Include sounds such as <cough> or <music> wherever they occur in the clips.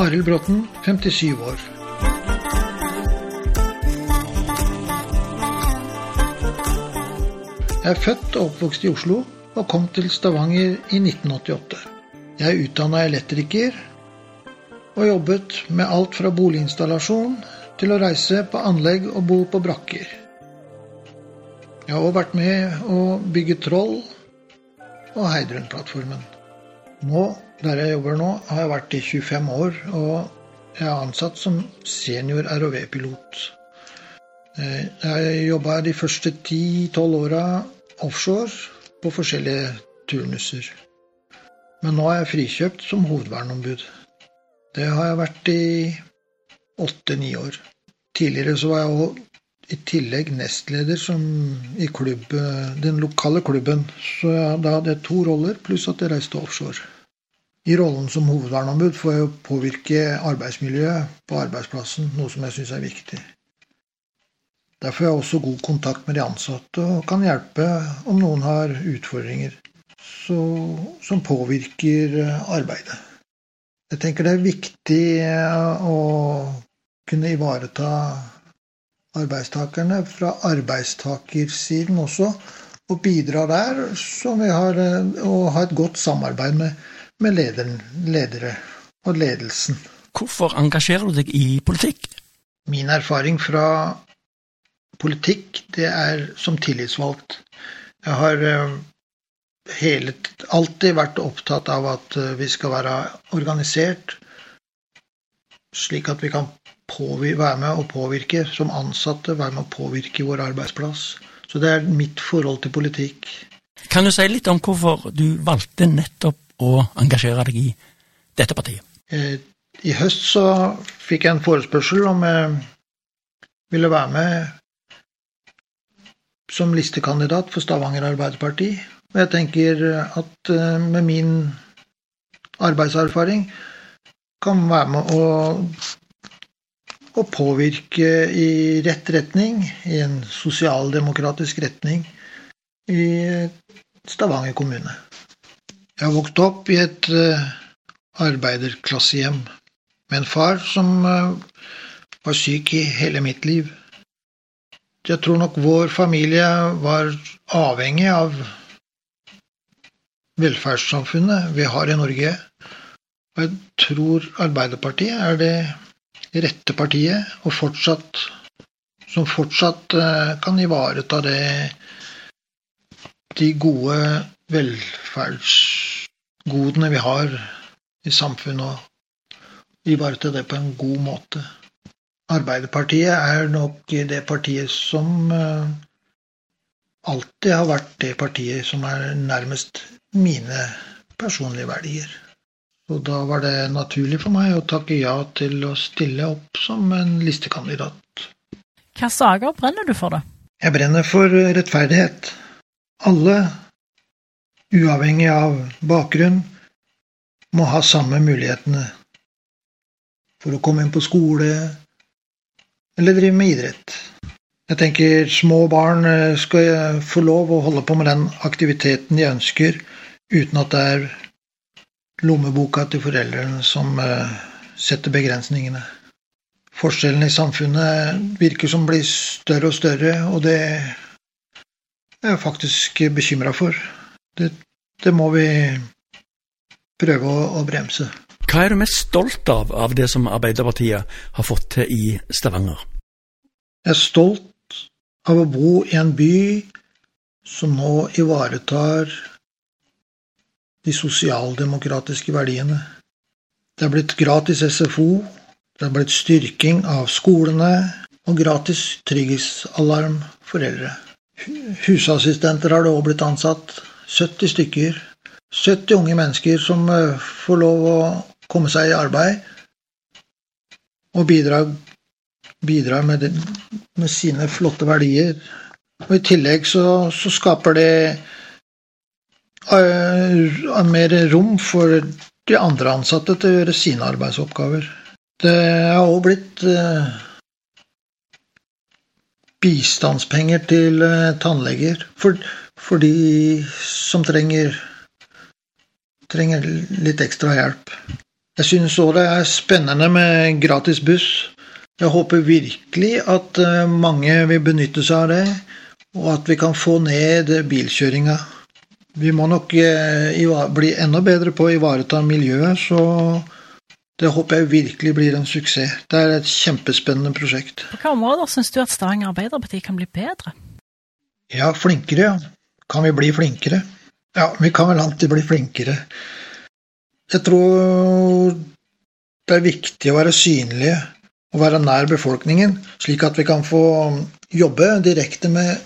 Arild Bråten, 57 år. Jeg er født og oppvokst i Oslo og kom til Stavanger i 1988. Jeg er utdanna elektriker og jobbet med alt fra boliginstallasjon til å reise på anlegg og bo på brakker. Jeg har òg vært med å bygge Troll og Heidrun-plattformen. Nå, der jeg jobber nå, har jeg vært i 25 år, og jeg er ansatt som senior ROV-pilot. Eh, jeg jobba de første 10-12 åra offshore på forskjellige turnuser. Men nå er jeg frikjøpt som hovedverneombud. Det har jeg vært i åtte-ni år. Tidligere så var jeg i tillegg nestleder som i klubb, den lokale klubben. Så ja, da hadde jeg to roller, pluss at jeg reiste offshore. I rollen som hovedverneombud får jeg påvirke arbeidsmiljøet på arbeidsplassen, noe som jeg syns er viktig. Derfor har jeg også god kontakt med de ansatte og kan hjelpe om noen har utfordringer så, som påvirker arbeidet. Jeg tenker det er viktig å kunne ivareta arbeidstakerne fra arbeidstakersiden også, og bidra der, så vi har og har et godt samarbeid med, med lederen, ledere og ledelsen. Hvorfor engasjerer du deg i politikk? Min erfaring fra politikk, det er som tillitsvalgt. Jeg har hele, alltid vært opptatt av at vi skal være organisert, slik at vi kan være med å påvirke som ansatte, være med å påvirke vår arbeidsplass. Så det er mitt forhold til politikk. Kan du si litt om hvorfor du valgte nettopp å engasjere deg i dette partiet? I høst så fikk jeg en forespørsel om jeg ville være med som listekandidat for Stavanger Arbeiderparti. Og jeg tenker at med min arbeidserfaring kan være med å, å påvirke i rett retning, i en sosialdemokratisk retning, i Stavanger kommune. Jeg har vokst opp i et arbeiderklassehjem med en far som var syk i hele mitt liv. Jeg tror nok vår familie var avhengig av velferdssamfunnet vi har i Norge. Og jeg tror Arbeiderpartiet er det rette partiet, og fortsatt, som fortsatt kan ivareta det, de gode velferdsgodene vi har i samfunnet, og ivareta det på en god måte. Arbeiderpartiet er nok det partiet som alltid har vært det partiet som er nærmest mine personlige verdier. Så da var det naturlig for meg å takke ja til å stille opp som en listekandidat. Hvilke saker brenner du for, da? Jeg brenner for rettferdighet. Alle, uavhengig av bakgrunn, må ha samme mulighetene for å komme inn på skole eller drive med idrett. Jeg tenker små barn skal få lov å holde på med den aktiviteten de ønsker, uten at det er lommeboka til foreldrene som setter begrensningene. Forskjellene i samfunnet virker som blir større og større, og det er jeg faktisk bekymra for. Det, det, må vi prøve å, å, bremse. Hva er du mest stolt av av det som Arbeiderpartiet har fått til i Stavanger? Jeg er stolt av å bo i en by som nå ivaretar de sosialdemokratiske verdiene. Det er blitt gratis SFO, det er blitt styrking av skolene og gratis trygghetsalarm for eldre. Husassistenter har det òg blitt ansatt, 70 stykker. 70 unge mennesker som eh, får lov å komme seg i arbeid og bidrar, bidrar med, med, sine flotte verdier. Og I tillegg så, så skaper det mer rom for de andre ansatte til å gjøre sine arbeidsoppgaver. Det har òg blitt uh, bistandspenger til uh, tannleger for, for, de som trenger, trenger litt ekstra hjelp. Jeg synes òg det er spennende med gratis buss. Jeg håper virkelig at eh, mange vil benytte seg av det, og at vi kan få ned bilkjøringa. Vi må nok eh, bli enda bedre på å ivareta miljøet, så det håper jeg virkelig blir en suksess. Det er et kjempespennende prosjekt. På hvilke områder syns du at Stavanger Arbeiderparti kan bli bedre? Ja, flinkere, ja. Kan vi bli flinkere? Ja, vi kan vel alltid bli flinkere. Jeg tror det er viktig å være synlige og være nær befolkningen, slik at vi kan få jobbe direkte med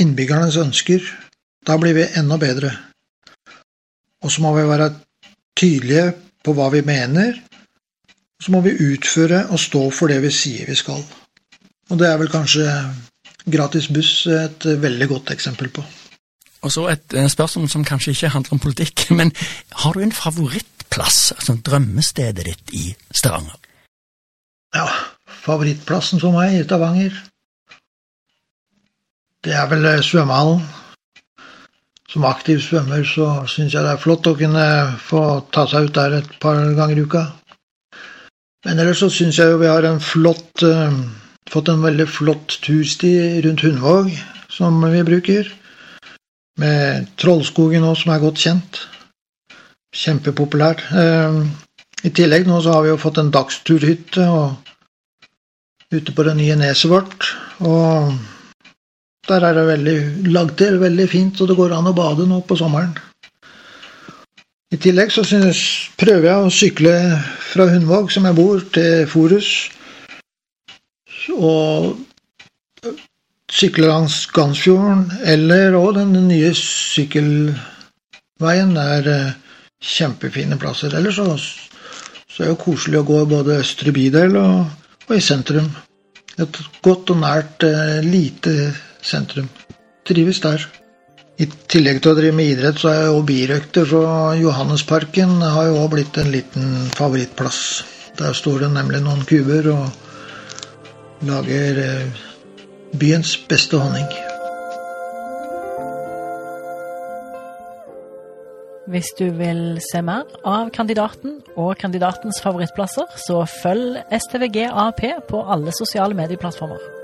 innbyggernes ønsker. Da blir vi enda bedre. Og så må vi være tydelige på hva vi mener. Og så må vi utføre og stå for det vi sier vi skal. Og det er vel kanskje gratis buss et veldig godt eksempel på. Og så et spørsmål som kanskje ikke handler om politikk, <laughs> men har du en favorittplass, altså drømmestedet ditt i Stavanger? Ja, favorittplassen for meg i Stavanger, det er vel eh, svømmehallen. Som aktiv svømmer så syns jeg det er flott å kunne få ta seg ut der et par ganger i uka. Men ellers så syns jeg jo vi har en flott, uh, fått en veldig flott tursti rundt Hundvåg som vi bruker med Trollskogen nå, som er godt kjent. Kjempepopulært. Uh, I tillegg nå så har vi jo fått en dagsturhytte og ute på det nye neset vårt. Og der er det veldig lagd til, veldig fint, og det går an å bade nå på sommeren. I tillegg så synes, prøver jeg å sykle fra Hundvåg, som jeg bor, til Forus. Og sykle langs Gansfjorden, eller òg den nye sykkelveien. Det er eh, kjempefine plasser. Ellers så, så er det koselig å gå både østre bydel og, og, i sentrum. Et godt og nært, lite lite sentrum. Trives der. I tillegg til å drive med idrett, så er jeg jo birøkter fra Johannesparken har jo òg blitt en liten favorittplass. Der står det nemlig noen kuber og lager eh, byens beste honning. Hvis du vil se mer av kandidaten og kandidatens favorittplasser, så følg STVG AAP på alle sosiale medieplattformer.